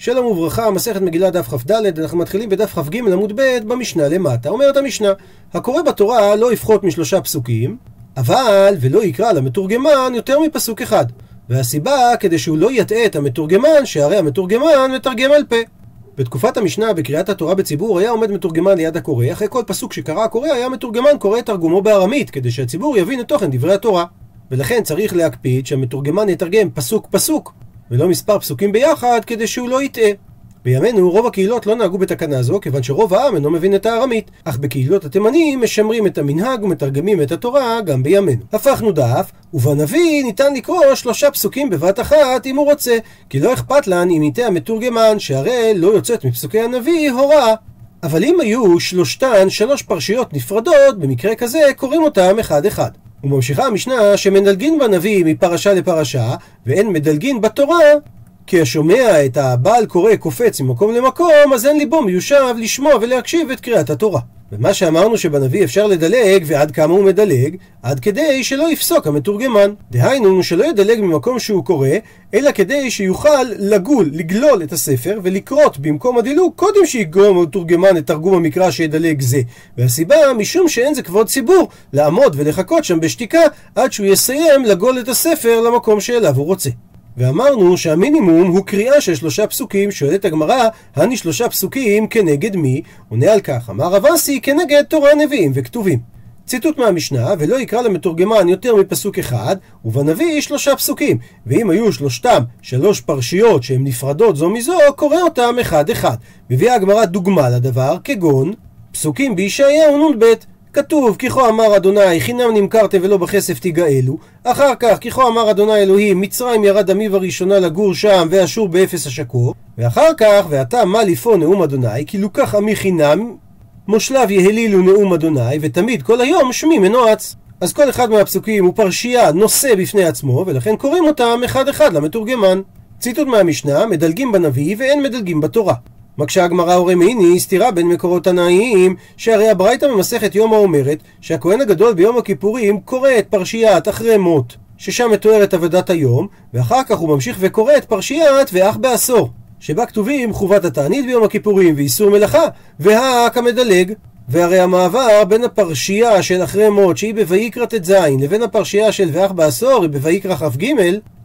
שלום וברכה, מסכת מגילה דף כ"ד, אנחנו מתחילים בדף כ"ג עמוד ב' במשנה למטה. אומרת המשנה, הקורא בתורה לא יפחות משלושה פסוקים, אבל ולא יקרא למתורגמן יותר מפסוק אחד. והסיבה, כדי שהוא לא יטעה את המתורגמן, שהרי המתורגמן מתרגם על פה. בתקופת המשנה, בקריאת התורה בציבור, היה עומד מתורגמן ליד הקורא, אחרי כל פסוק שקרא הקורא, היה מתורגמן קורא את תרגומו בארמית, כדי שהציבור יבין את תוכן דברי התורה. ולכן צריך להקפיד שהמתורגמן יתרגם פסוק פסוק, ולא מספר פסוקים ביחד, כדי שהוא לא יטעה. בימינו רוב הקהילות לא נהגו בתקנה זו, כיוון שרוב העם אינו מבין את הארמית. אך בקהילות התימנים משמרים את המנהג ומתרגמים את התורה גם בימינו. הפכנו דף, ובנביא ניתן לקרוא שלושה פסוקים בבת אחת אם הוא רוצה, כי לא אכפת לן אם יטעה המתורגמן, שהרי לא יוצאת מפסוקי הנביא הוראה. אבל אם היו שלושתן שלוש פרשיות נפרדות, במקרה כזה קוראים אותם אחד אחד. וממשיכה המשנה שמדלגין בנביא מפרשה לפרשה, ואין מדלגין בתורה, כי השומע את הבעל קורא קופץ ממקום למקום, אז אין ליבו מיושב לשמוע ולהקשיב את קריאת התורה. ומה שאמרנו שבנביא אפשר לדלג, ועד כמה הוא מדלג, עד כדי שלא יפסוק המתורגמן. דהיינו, שלא ידלג ממקום שהוא קורא, אלא כדי שיוכל לגול, לגלול את הספר, ולקרות במקום הדילוג, קודם שיגרום המתורגמן את תרגום המקרא שידלג זה. והסיבה, משום שאין זה כבוד ציבור, לעמוד ולחכות שם בשתיקה, עד שהוא יסיים לגול את הספר למקום שאליו הוא רוצה. ואמרנו שהמינימום הוא קריאה של שלושה פסוקים, שואלת הגמרא, הני שלושה פסוקים כנגד מי? עונה על כך, אמר רב אסי כנגד תורה נביאים וכתובים. ציטוט מהמשנה, ולא יקרא למתורגמן יותר מפסוק אחד, ובנביא שלושה פסוקים, ואם היו שלושתם שלוש פרשיות שהן נפרדות זו מזו, קורא אותם אחד אחד. מביאה הגמרא דוגמה לדבר, כגון פסוקים בישעיהו נ"ב כתוב, כי כה אמר אדוני, חינם נמכרתם ולא בכסף תיגאלו. אחר כך, כי כה אמר אדוני אלוהים, מצרים ירד עמיו הראשונה לגור שם, ואשור באפס השקור. ואחר כך, ועתה מה לפו נאום אדוני, כי לוקח עמי חינם, מושלב יהלילו נאום אדוני, ותמיד כל היום שמי מנועץ. אז כל אחד מהפסוקים הוא פרשייה נושא בפני עצמו, ולכן קוראים אותם אחד אחד למתורגמן. ציטוט מהמשנה, מדלגים בנביא ואין מדלגים בתורה. מקשה הגמרא הורי מיני סתירה בין מקורות תנאיים שהרי הברייתא במסכת יומא אומרת שהכהן הגדול ביום הכיפורים קורא את פרשיית אחרי מות ששם מתוארת עבודת היום ואחר כך הוא ממשיך וקורא את פרשיית ואח בעשור שבה כתובים חובת התענית ביום הכיפורים ואיסור מלאכה והאק המדלג. והרי המעבר בין הפרשייה של אחרי מות שהיא בויקרא ט"ז לבין הפרשייה של ואח בעשור היא בויקרא כ"ג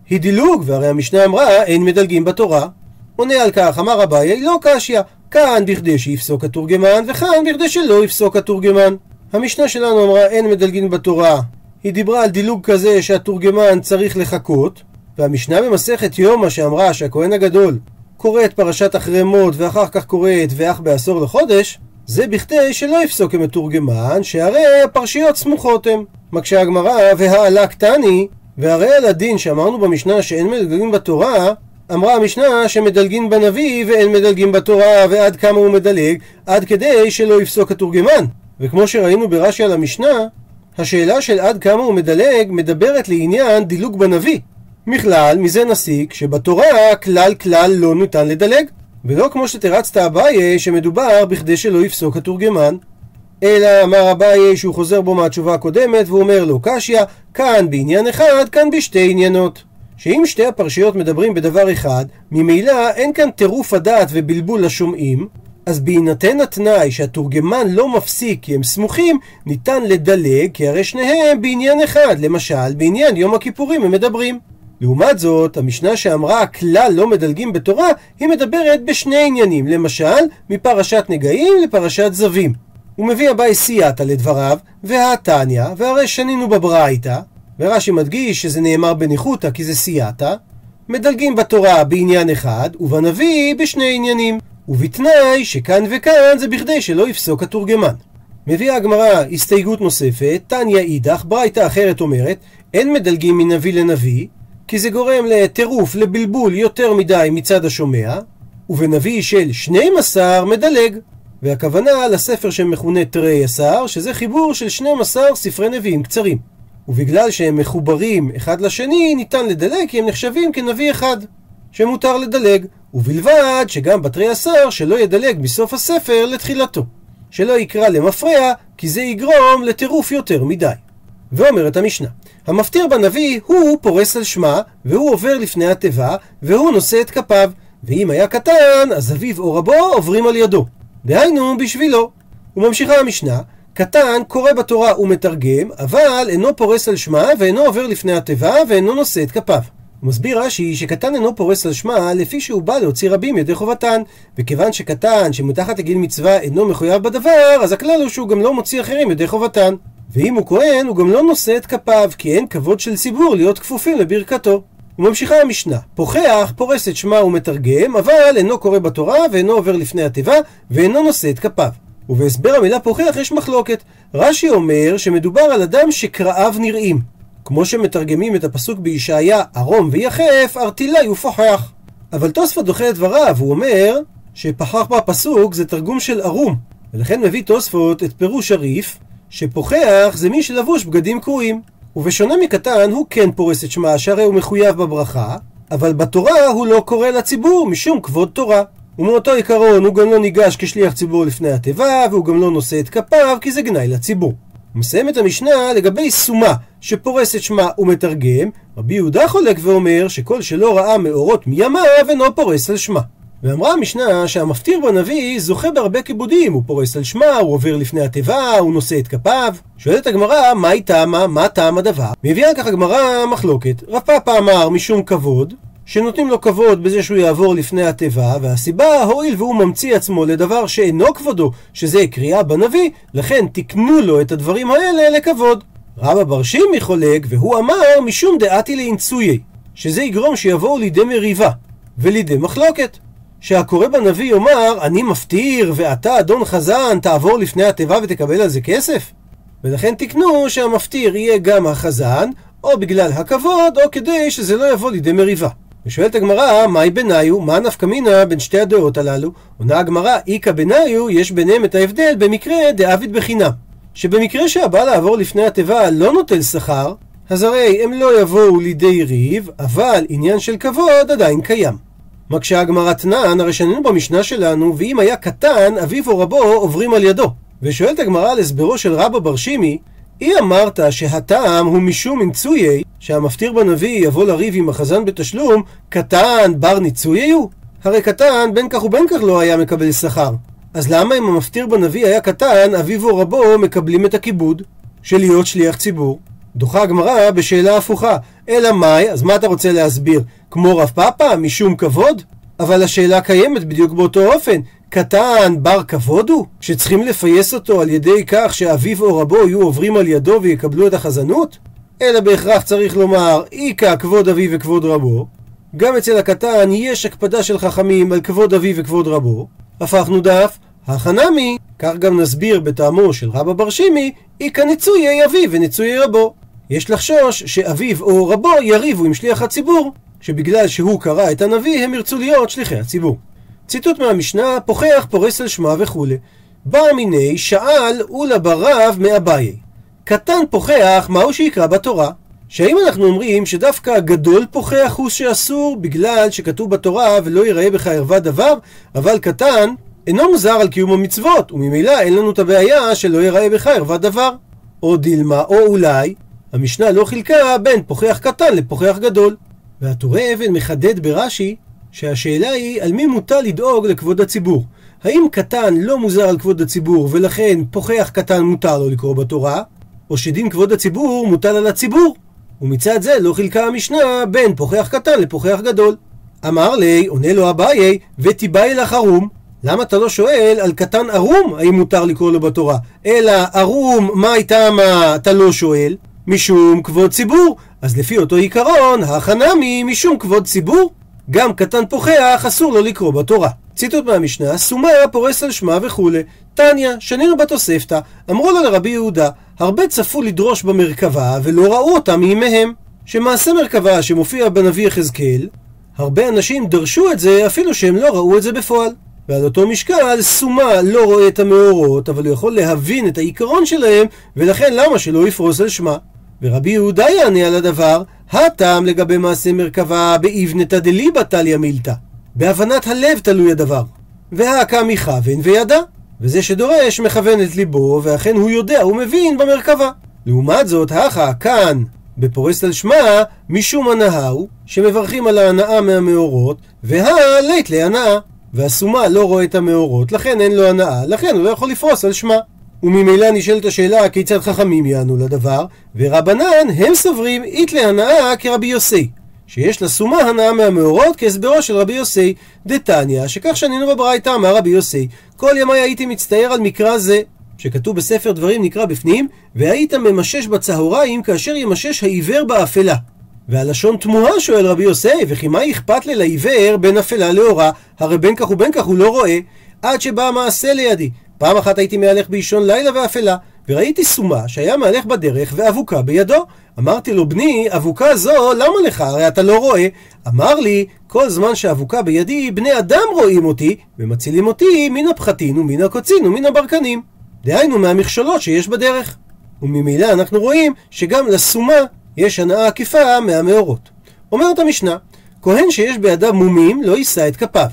היא דילוג והרי המשנה אמרה אין מדלגים בתורה עונה על כך, אמר אביי, לא קשיא, כאן בכדי שיפסוק התורגמן, וכאן בכדי שלא יפסוק התורגמן. המשנה שלנו אמרה אין מדלגין בתורה. היא דיברה על דילוג כזה שהתורגמן צריך לחכות, והמשנה במסכת יומא שאמרה שהכהן הגדול קורא את פרשת אחרי מות ואחר כך קורא את ואח בעשור לחודש, זה בכדי שלא יפסוק המתורגמן, שהרי הפרשיות סמוכות הם. מקשה הגמרא, והעלה קטני, והרי על הדין שאמרנו במשנה שאין מדלגין בתורה, אמרה המשנה שמדלגין בנביא ואין מדלגין בתורה ועד כמה הוא מדלג? עד כדי שלא יפסוק התורגמן. וכמו שראינו ברש"י על המשנה השאלה של עד כמה הוא מדלג מדברת לעניין דילוג בנביא. מכלל מזה נסיק שבתורה כלל כלל לא ניתן לדלג. ולא כמו שתרצת אביי שמדובר בכדי שלא יפסוק התורגמן. אלא אמר אביי שהוא חוזר בו מהתשובה הקודמת והוא אומר לו קשיא כאן בעניין אחד כאן בשתי עניינות שאם שתי הפרשיות מדברים בדבר אחד, ממילא אין כאן טירוף הדעת ובלבול לשומעים, אז בהינתן התנאי שהתורגמן לא מפסיק כי הם סמוכים, ניתן לדלג כי הרי שניהם בעניין אחד, למשל בעניין יום הכיפורים הם מדברים. לעומת זאת, המשנה שאמרה כלל לא מדלגים בתורה, היא מדברת בשני עניינים, למשל, מפרשת נגעים לפרשת זווים. הוא מביא אביי סייעתא לדבריו, והתניא, והרי שנינו בברייתא, ורש"י מדגיש שזה נאמר בניחותא כי זה סייעתא, מדלגים בתורה בעניין אחד, ובנביא בשני עניינים, ובתנאי שכאן וכאן זה בכדי שלא יפסוק התורגמן. מביאה הגמרא הסתייגות נוספת, תניא אידך, ברייתא אחרת אומרת, אין מדלגים מנביא לנביא, כי זה גורם לטירוף, לבלבול יותר מדי מצד השומע, ובנביא של 12 מדלג. והכוונה לספר שמכונה תרי עשר, שזה חיבור של 12 ספרי נביאים קצרים. ובגלל שהם מחוברים אחד לשני, ניתן לדלג כי הם נחשבים כנביא אחד, שמותר לדלג, ובלבד שגם בתרי עשר שלא ידלג מסוף הספר לתחילתו. שלא יקרא למפרע, כי זה יגרום לטירוף יותר מדי. ואומרת המשנה, המפטיר בנביא הוא פורס על שמה, והוא עובר לפני התיבה, והוא נושא את כפיו, ואם היה קטן, אז אביו או רבו עוברים על ידו. דהיינו, בשבילו. וממשיכה המשנה, קטן קורא בתורה ומתרגם, אבל אינו פורס על שמה ואינו עובר לפני התיבה ואינו נושא את כפיו. הוא מסביר רש"י שקטן אינו פורס על שמה לפי שהוא בא להוציא רבים ידי חובתן וכיוון שקטן שמתחת לגיל מצווה אינו מחויב בדבר אז הכלל הוא שהוא גם לא מוציא אחרים ידי חובתן ואם הוא כהן הוא גם לא נושא את כפיו כי אין כבוד של ציבור להיות כפופים לברכתו וממשיכה המשנה, פוחח, פורס את שמה ומתרגם, אבל אינו קורא בתורה ואינו עובר לפני התיבה ואינו נושא את כפיו. ובהסבר המילה פוחח יש מחלוקת. רש"י אומר שמדובר על אדם שקראיו נראים. כמו שמתרגמים את הפסוק בישעיה, ערום ויחף, ארטילאי ופוחח. אבל תוספות דוחה את דבריו, הוא אומר שפחח בפסוק זה תרגום של ערום. ולכן מביא תוספות את פירוש הריף, שפוחח זה מי שלבוש בגדים קרועים. ובשונה מקטן, הוא כן פורס את שמה, שהרי הוא מחויב בברכה, אבל בתורה הוא לא קורא לציבור משום כבוד תורה. ומאותו עיקרון הוא גם לא ניגש כשליח ציבור לפני התיבה, והוא גם לא נושא את כפיו, כי זה גנאי לציבור. את המשנה לגבי סומה שפורס את שמה ומתרגם, רבי יהודה חולק ואומר שכל שלא ראה מאורות מימיו אינו פורס על שמה. ואמרה המשנה שהמפטיר בנביא זוכה בהרבה כיבודים, הוא פורס על שמה, הוא עובר לפני התיבה, הוא נושא את כפיו. שואלת הגמרא, מהי טעמה, מה טעם הדבר? מביאה כך הגמרא מחלוקת. רב פאפא אמר משום כבוד, שנותנים לו כבוד בזה שהוא יעבור לפני התיבה, והסיבה, הואיל והוא ממציא עצמו לדבר שאינו כבודו, שזה קריאה בנביא, לכן תקנו לו את הדברים האלה לכבוד. רבא בר שימי חולק, והוא אמר משום דעתי לאינצויי, שזה יגרום שיבואו לידי מריבה, ולידי מחלוקת. שהקורא בנביא יאמר, אני מפטיר, ואתה, אדון חזן, תעבור לפני התיבה ותקבל על זה כסף? ולכן תקנו שהמפטיר יהיה גם החזן, או בגלל הכבוד, או כדי שזה לא יבוא לידי מריבה. ושואלת הגמרא, מהי בניו? מה נפקא מינה בין שתי הדעות הללו? עונה הגמרא, איכא בניו, יש ביניהם את ההבדל במקרה דאביד בחינם. שבמקרה שהבא לעבור לפני התיבה לא נוטל שכר, אז הרי הם לא יבואו לידי ריב, אבל עניין של כבוד עדיין קיים. מקשה הגמרא תנן, הרי שנינו במשנה שלנו, ואם היה קטן, אביו או רבו עוברים על ידו. ושואלת הגמרא על הסברו של רבא בר שימי, אי אמרת שהטעם הוא משום אינצויי, שהמפטיר בנביא יבוא לריב עם החזן בתשלום, קטן בר ניצויי הוא? הרי קטן בין כך ובין כך לא היה מקבל שכר. אז למה אם המפטיר בנביא היה קטן, אביו או רבו מקבלים את הכיבוד של להיות שליח ציבור? דוחה הגמרא בשאלה הפוכה. אלא מאי, אז מה אתה רוצה להסביר? כמו רב פאפא, משום כבוד? אבל השאלה קיימת בדיוק באותו אופן. קטן בר כבוד הוא? שצריכים לפייס אותו על ידי כך שאביו או רבו יהיו עוברים על ידו ויקבלו את החזנות? אלא בהכרח צריך לומר, איכא כבוד אביו וכבוד רבו. גם אצל הקטן יש הקפדה של חכמים על כבוד אביו וכבוד רבו. הפכנו דף, החנמי, כך גם נסביר בטעמו של רבא בר שימי, איכא ניצויי אביו וניצויי רבו. יש לחשוש שאביו או רבו יריבו עם שליח הציבור, שבגלל שהוא קרא את הנביא הם ירצו להיות שליחי הציבור. ציטוט מהמשנה, פוחח פורס על שמה וכולי. בר מיני שאל אולה ברב מאביי. קטן פוחח, מהו שיקרא בתורה? שהאם אנחנו אומרים שדווקא גדול פוחח הוא שאסור בגלל שכתוב בתורה ולא ייראה בך ערווה דבר, אבל קטן אינו מוזר על קיום המצוות, וממילא אין לנו את הבעיה שלא ייראה בך ערווה דבר. או דילמה, או אולי, המשנה לא חילקה בין פוחח קטן לפוחח גדול. והטורי אבן מחדד ברש"י שהשאלה היא על מי מוטל לדאוג לכבוד הציבור. האם קטן לא מוזר על כבוד הציבור ולכן פוחח קטן מותר לו לקרוא בתורה, או שדין כבוד הציבור מוטל על הציבור. ומצד זה לא חילקה המשנה בין פוחח קטן לפוחח גדול. אמר לי, עונה לו אביי, ותיבאי לך ערום. למה אתה לא שואל על קטן ערום האם מותר לקרוא לו בתורה? אלא ערום, מה הייתה מה אתה לא שואל? משום כבוד ציבור. אז לפי אותו עיקרון, החנמי משום כבוד ציבור. גם קטן פוחח אסור לו לקרוא בתורה. ציטוט מהמשנה, סומה פורס על שמה וכולי. תניא, שנינו בתוספתא, אמרו לו לרבי יהודה, הרבה צפו לדרוש במרכבה ולא ראו אותה מימיהם. שמעשה מרכבה שמופיע בנביא יחזקאל, הרבה אנשים דרשו את זה אפילו שהם לא ראו את זה בפועל. ועל אותו משקל, סומה לא רואה את המאורות, אבל הוא יכול להבין את העיקרון שלהם, ולכן למה שלא יפרוס על שמה? ורבי יהודה יענה על הדבר, הטעם לגבי מעשה מרכבה באבנתא דליבא תליא מילתא. בהבנת הלב תלוי הדבר. והאקה מכוון וידע. וזה שדורש מכוון את ליבו, ואכן הוא יודע, הוא מבין במרכבה. לעומת זאת, הכה כאן בפורס על שמה, משום הנאה הוא, שמברכים על ההנאה מהמאורות, והלית להנאה. והסומה לא רואה את המאורות, לכן אין לו הנאה, לכן הוא לא יכול לפרוס על שמה. וממילא נשאלת השאלה כיצד חכמים יענו לדבר, ורבנן הם סוברים אית להנאה כרבי יוסי. שיש לסומה הנאה מהמאורות כהסברו של רבי יוסי. דתניא, שכך שנינו בברייתא אמר רבי יוסי, כל ימי הייתי מצטער על מקרא זה, שכתוב בספר דברים נקרא בפנים, והיית ממשש בצהריים כאשר ימשש העיוור באפלה. והלשון תמוהה שואל רבי יוסי, וכי מה אכפת לי לעיוור בין אפלה לאורה? הרי בין כך ובין כך הוא לא רואה, עד שבא המעשה לידי. פעם אחת הייתי מהלך באישון לילה ואפלה, וראיתי סומה שהיה מהלך בדרך ואבוקה בידו. אמרתי לו, בני, אבוקה זו, למה לך? הרי אתה לא רואה. אמר לי, כל זמן שאבוקה בידי, בני אדם רואים אותי, ומצילים אותי מן הפחתין ומן הקוצין ומן הברקנים. דהיינו מהמכשולות שיש בדרך. וממילא אנחנו רואים שגם לסומה יש הנאה עקיפה מהמאורות. אומרת המשנה, כהן שיש בידיו מומים לא יישא את כפיו.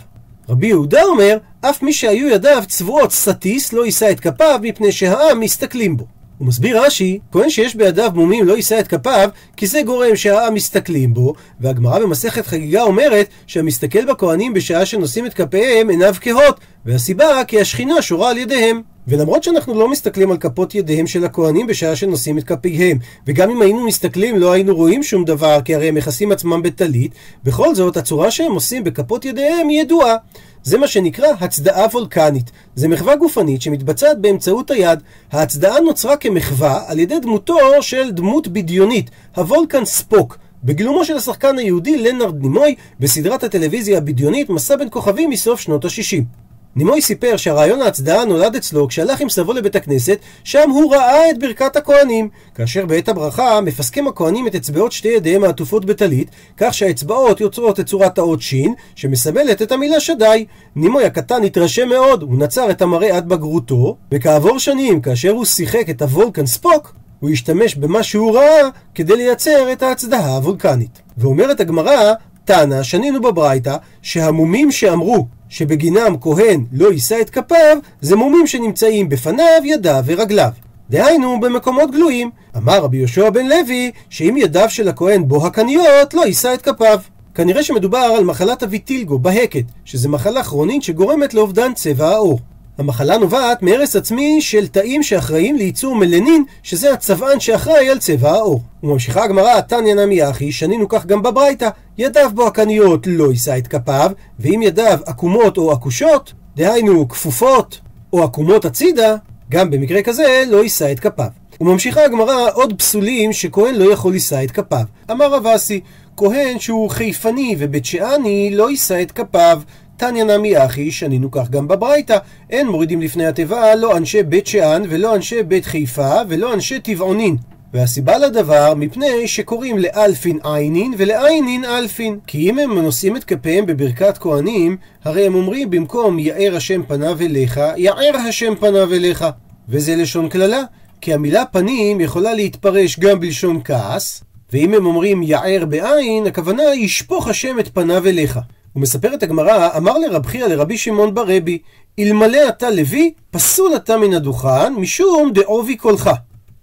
רבי יהודה אומר, אף מי שהיו ידיו צבועות סטיס לא יישא את כפיו מפני שהעם מסתכלים בו. הוא מסביר רש"י, כהן שיש בידיו מומים לא יישא את כפיו, כי זה גורם שהעם מסתכלים בו, והגמרא במסכת חגיגה אומרת שהמסתכל בכהנים בשעה שנושאים את כפיהם עיניו כהות, והסיבה כי השכינה שורה על ידיהם. ולמרות שאנחנו לא מסתכלים על כפות ידיהם של הכהנים בשעה שנושאים את כפיהם, וגם אם היינו מסתכלים לא היינו רואים שום דבר, כי הרי הם מכסים עצמם בטלית, בכל זאת הצורה שהם עושים בכפות ידיהם היא ידועה. זה מה שנקרא הצדעה וולקנית. זה מחווה גופנית שמתבצעת באמצעות היד. ההצדעה נוצרה כמחווה על ידי דמותו של דמות בדיונית, הוולקן ספוק. בגילומו של השחקן היהודי לנרד נימוי בסדרת הטלוויזיה הבדיונית מסע בין כוכבים מסוף שנות ה-60. נימוי סיפר שהרעיון ההצדעה נולד אצלו כשהלך עם סבו לבית הכנסת, שם הוא ראה את ברכת הכהנים. כאשר בעת הברכה מפסקים הכהנים את אצבעות שתי ידיהם העטופות בטלית, כך שהאצבעות יוצרות את צורת האות שין, שמסמלת את המילה שדי. נימוי הקטן התרשם מאוד, הוא נצר את המראה עד בגרותו, וכעבור שנים, כאשר הוא שיחק את הוולקן ספוק, הוא השתמש במה שהוא ראה כדי לייצר את ההצדעה הוולקנית. ואומרת הגמרא, תנא, שנינו בברייתא, שהמומים שאמרו שבגינם כהן לא יישא את כפיו, זה מומים שנמצאים בפניו, ידיו ורגליו. דהיינו במקומות גלויים. אמר רבי יהושע בן לוי, שאם ידיו של הכהן בו הקניות, לא יישא את כפיו. כנראה שמדובר על מחלת הוויטילגו בהקת, שזה מחלה כרונית שגורמת לאובדן צבע העור. המחלה נובעת מהרס עצמי של תאים שאחראים לייצור מלנין, שזה הצבען שאחראי על צבע העור. וממשיכה הגמרא, תניא נמי אחי, שנינו כך גם בברייתא, ידיו בו הקניות לא יישא את כפיו, ואם ידיו עקומות או עקושות, דהיינו כפופות או עקומות הצידה, גם במקרה כזה לא יישא את כפיו. וממשיכה הגמרא עוד פסולים שכהן לא יכול לישא את כפיו. אמר רב אסי, כהן שהוא חיפני ובית שאני לא יישא את כפיו, תניא נמי אחי, שנינו כך גם בברייתא. אין מורידים לפני התיבה לא אנשי בית שאן, ולא אנשי בית חיפה, ולא אנשי טבעונין. והסיבה לדבר, מפני שקוראים לאלפין עינין ולעינין אלפין. כי אם הם נושאים את כפיהם בברכת כהנים, הרי הם אומרים במקום יאר השם פניו אליך, יאר השם פניו אליך. וזה לשון קללה, כי המילה פנים יכולה להתפרש גם בלשון כעס, ואם הם אומרים יאר בעין, הכוונה ישפוך השם את פניו אליך. ומספרת הגמרא, אמר לרב חייא לרבי שמעון ברבי, אלמלא אתה לוי, פסול אתה מן הדוכן, משום דעובי קולך.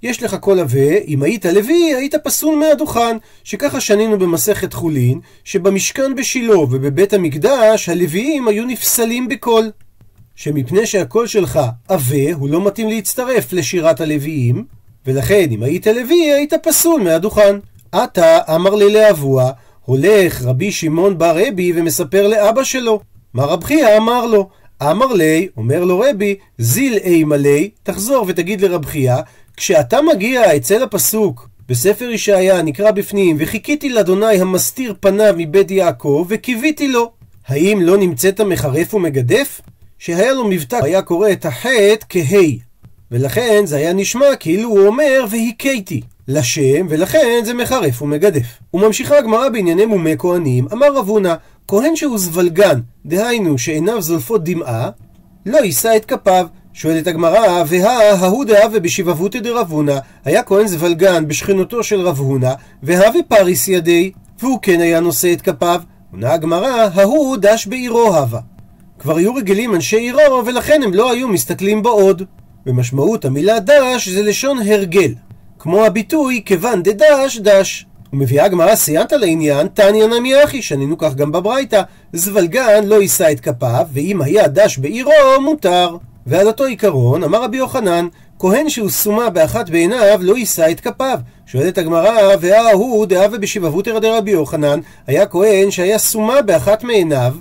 יש לך קול עבה, אם היית לוי, היית פסול מהדוכן. שככה שנינו במסכת חולין, שבמשכן בשילה ובבית המקדש, הלוויים היו נפסלים בקול. שמפני שהקול שלך עבה, הוא לא מתאים להצטרף לשירת הלוויים, ולכן אם היית לוי, היית פסול מהדוכן. אתא אמר ליה לאבוה, הולך רבי שמעון בר רבי ומספר לאבא שלו. מה רב חייא אמר לו? אמר ליה, אומר לו רבי, זיל אימא ליה, תחזור ותגיד לרב חייא, כשאתה מגיע אצל הפסוק בספר ישעיה נקרא בפנים, וחיכיתי לאדוני המסתיר פניו מבית יעקב, וקיוויתי לו. האם לא נמצאת מחרף ומגדף? שהיה לו מבטא, היה קורא את החטא כהי. ולכן זה היה נשמע כאילו הוא אומר והיכיתי. לשם, ולכן זה מחרף ומגדף. וממשיכה הגמרא בענייני מומי כהנים, אמר רב הונא, כהן שהוא זבלגן, דהיינו שעיניו זולפות דמעה, לא יישא את כפיו. שואלת הגמרא, והא ההוא דהווה בשבבותא דרב הונא, היה כהן זבלגן בשכנותו של רב הונא, והווה פריס ידי, והוא כן היה נושא את כפיו. עונה הגמרא, ההוא דש בעירו הווה. כבר היו רגילים אנשי עירו, ולכן הם לא היו מסתכלים בו עוד. ומשמעות המילה דש זה לשון הרגל. כמו הביטוי כיוון דדש דש. ומביאה הגמרא סייעתא לעניין, תניא נמי אחי, שנינו כך גם בברייתא, זבלגן לא יישא את כפיו, ואם היה דש בעירו, מותר. ועל אותו עיקרון, אמר רבי יוחנן, כהן שהוא סומה באחת בעיניו, לא יישא את כפיו. שואלת הגמרא, והא הוא דאה ובשיבבותרא דרבי יוחנן, היה כהן שהיה סומה באחת מעיניו,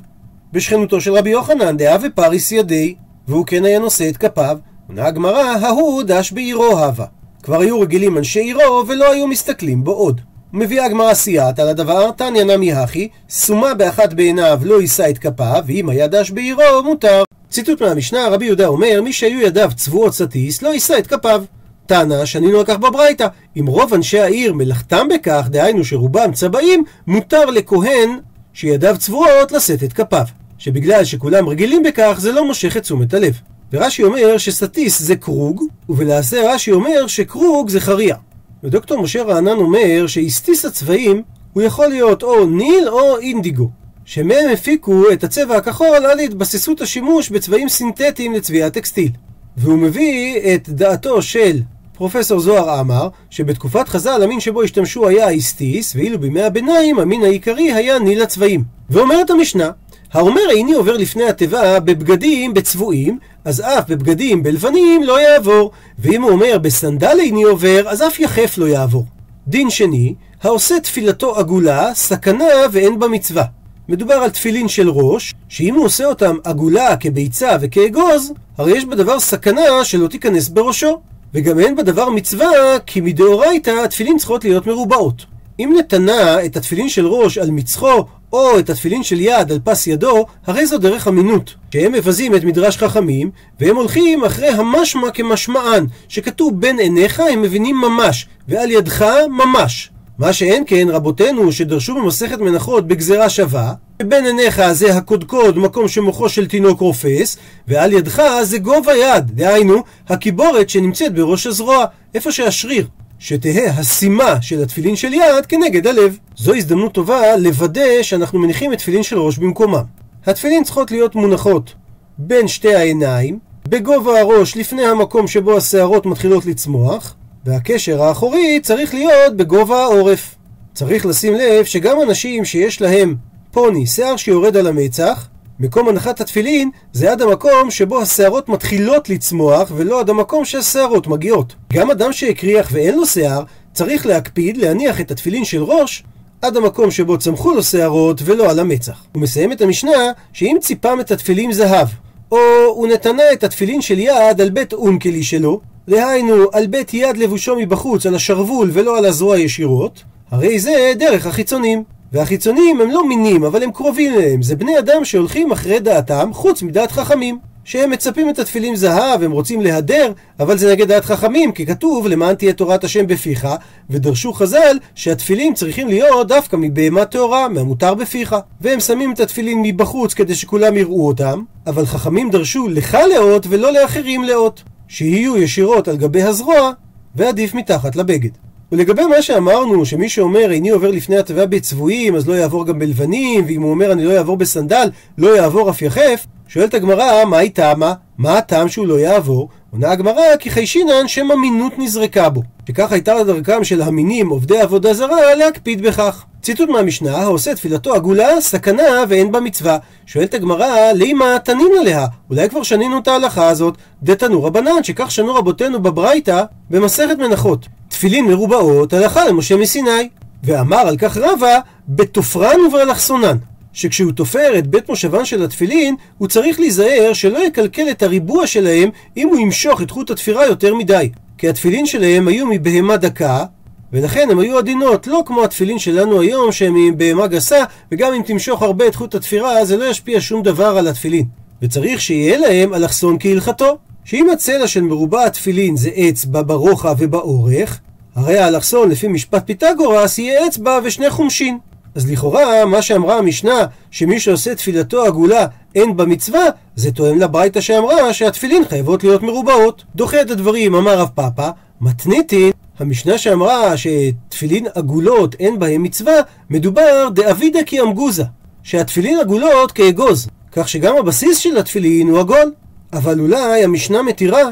בשכנותו של רבי יוחנן, דאה ופריס ידי, והוא כן היה נושא את כפיו. עונה הגמרא, ההוא דש בעירו הווה. כבר היו רגילים אנשי עירו, ולא היו מסתכלים בו עוד. מביאה הגמרא סייעת על הדבר, תניא נמי הכי, סומה באחת בעיניו לא יישא את כפיו, ואם היה דש בעירו, מותר. ציטוט מהמשנה, רבי יהודה אומר, מי שהיו ידיו צבועות סטיס, לא יישא את כפיו. טענה, שנינו על כך בברייתא, אם רוב אנשי העיר מלאכתם בכך, דהיינו שרובם צבעים, מותר לכהן שידיו צבועות לשאת את כפיו. שבגלל שכולם רגילים בכך, זה לא מושך את תשומת הלב. ורש"י אומר שסטיס זה קרוג, ובלעשה רש"י אומר שקרוג זה חריה. ודוקטור משה רענן אומר שהסטיס הצבעים הוא יכול להיות או ניל או אינדיגו, שמהם הפיקו את הצבע הכחול על התבססות השימוש בצבעים סינתטיים לצביעת טקסטיל. והוא מביא את דעתו של פרופסור זוהר עמר, שבתקופת חז"ל המין שבו השתמשו היה האיסטיס, ואילו בימי הביניים המין העיקרי היה ניל הצבעים. ואומרת המשנה, האומר איני עובר לפני התיבה בבגדים בצבועים, אז אף בבגדים בלבנים לא יעבור, ואם הוא אומר בסנדל איני עובר, אז אף יחף לא יעבור. דין שני, העושה תפילתו עגולה, סכנה ואין בה מצווה. מדובר על תפילין של ראש, שאם הוא עושה אותם עגולה כביצה וכאגוז, הרי יש בדבר סכנה שלא תיכנס בראשו. וגם אין בדבר מצווה, כי מדאורייתא התפילין צריכות להיות מרובעות. אם נתנה את התפילין של ראש על מצחו, או את התפילין של יד על פס ידו, הרי זו דרך אמינות. שהם מבזים את מדרש חכמים, והם הולכים אחרי המשמע כמשמען, שכתוב בין עיניך הם מבינים ממש, ועל ידך ממש. מה שאין כן רבותינו שדרשו במסכת מנחות בגזרה שווה, שבין עיניך זה הקודקוד, מקום שמוחו של תינוק רופס, ועל ידך זה גובה יד, דהיינו, הקיבורת שנמצאת בראש הזרוע, איפה שהשריר. שתהא הסימה של התפילין של יד כנגד הלב. זו הזדמנות טובה לוודא שאנחנו מניחים את תפילין של ראש במקומם. התפילין צריכות להיות מונחות בין שתי העיניים, בגובה הראש לפני המקום שבו השערות מתחילות לצמוח, והקשר האחורי צריך להיות בגובה העורף. צריך לשים לב שגם אנשים שיש להם פוני, שיער שיורד על המצח, מקום הנחת התפילין זה עד המקום שבו השערות מתחילות לצמוח ולא עד המקום שהשערות מגיעות. גם אדם שהקריח ואין לו שיער צריך להקפיד להניח את התפילין של ראש עד המקום שבו צמחו לו שערות ולא על המצח. הוא מסיים את המשנה שאם ציפם את התפילין זהב או הוא נתנה את התפילין של יד על בית אונקלי שלו דהיינו על בית יד לבושו מבחוץ על השרוול ולא על הזרוע ישירות הרי זה דרך החיצונים. והחיצונים הם לא מינים, אבל הם קרובים אליהם. זה בני אדם שהולכים אחרי דעתם, חוץ מדעת חכמים. שהם מצפים את התפילים זהב, הם רוצים להדר, אבל זה נגד דעת חכמים, כי כתוב למען תהיה תורת השם בפיך, ודרשו חז"ל שהתפילים צריכים להיות דווקא מבהמה טהורה, מהמותר בפיך. והם שמים את התפילין מבחוץ כדי שכולם יראו אותם, אבל חכמים דרשו לך לאות ולא לאחרים לאות, שיהיו ישירות על גבי הזרוע, ועדיף מתחת לבגד. ולגבי מה שאמרנו, שמי שאומר איני עובר לפני התיבה בצבועים, אז לא יעבור גם בלבנים, ואם הוא אומר אני לא יעבור בסנדל, לא יעבור אף יחף, שואלת הגמרא, מה היא טעמה? מה הטעם שהוא לא יעבור? עונה הגמרא, כי חיישינן שם אמינות נזרקה בו. שכך הייתה לדרכם של המינים עובדי עבודה זרה להקפיד בכך. ציטוט מהמשנה, העושה תפילתו עגולה, סכנה ואין בה מצווה. שואלת הגמרא, לימה תנין עליה? אולי כבר שנינו את ההלכה הזאת, דתנו רבנן, שכך שנו רבותינו בברייתא במסכת מנחות. תפילין מרובעות, הלכה למשה מסיני. ואמר על כך רבא, בתופרן ובאלכסונן. שכשהוא תופר את בית מושבן של התפילין, הוא צריך להיזהר שלא יקלקל את הריבוע שלהם אם הוא ימשוך את חוט התפירה יותר מדי. כי התפילין שלהם היו מבהמה דקה, ולכן הם היו עדינות, לא כמו התפילין שלנו היום שהם מבהמה גסה, וגם אם תמשוך הרבה את חוט התפירה זה לא ישפיע שום דבר על התפילין. וצריך שיהיה להם אלכסון כהלכתו. שאם הצלע של מרובע התפילין זה אצבע ברוחב ובאורך, הרי האלכסון לפי משפט פיתגורס יהיה אצבע ושני חומשין. אז לכאורה, מה שאמרה המשנה, שמי שעושה תפילתו עגולה אין בה מצווה, זה תואם לברייתא שאמרה שהתפילין חייבות להיות מרובעות. דוחה את הדברים, אמר רב פאפא, מתניתין, המשנה שאמרה שתפילין עגולות אין בהם מצווה, מדובר דאבידא כי אמגוזה, שהתפילין עגולות כאגוז, כך שגם הבסיס של התפילין הוא עגול. אבל אולי המשנה מתירה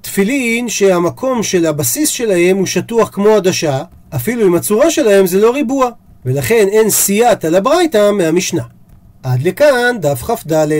תפילין שהמקום של הבסיס שלהם הוא שטוח כמו עדשה, אפילו אם הצורה שלהם זה לא ריבוע, ולכן אין סייעתא לברייתא מהמשנה. עד לכאן דף כ"ד.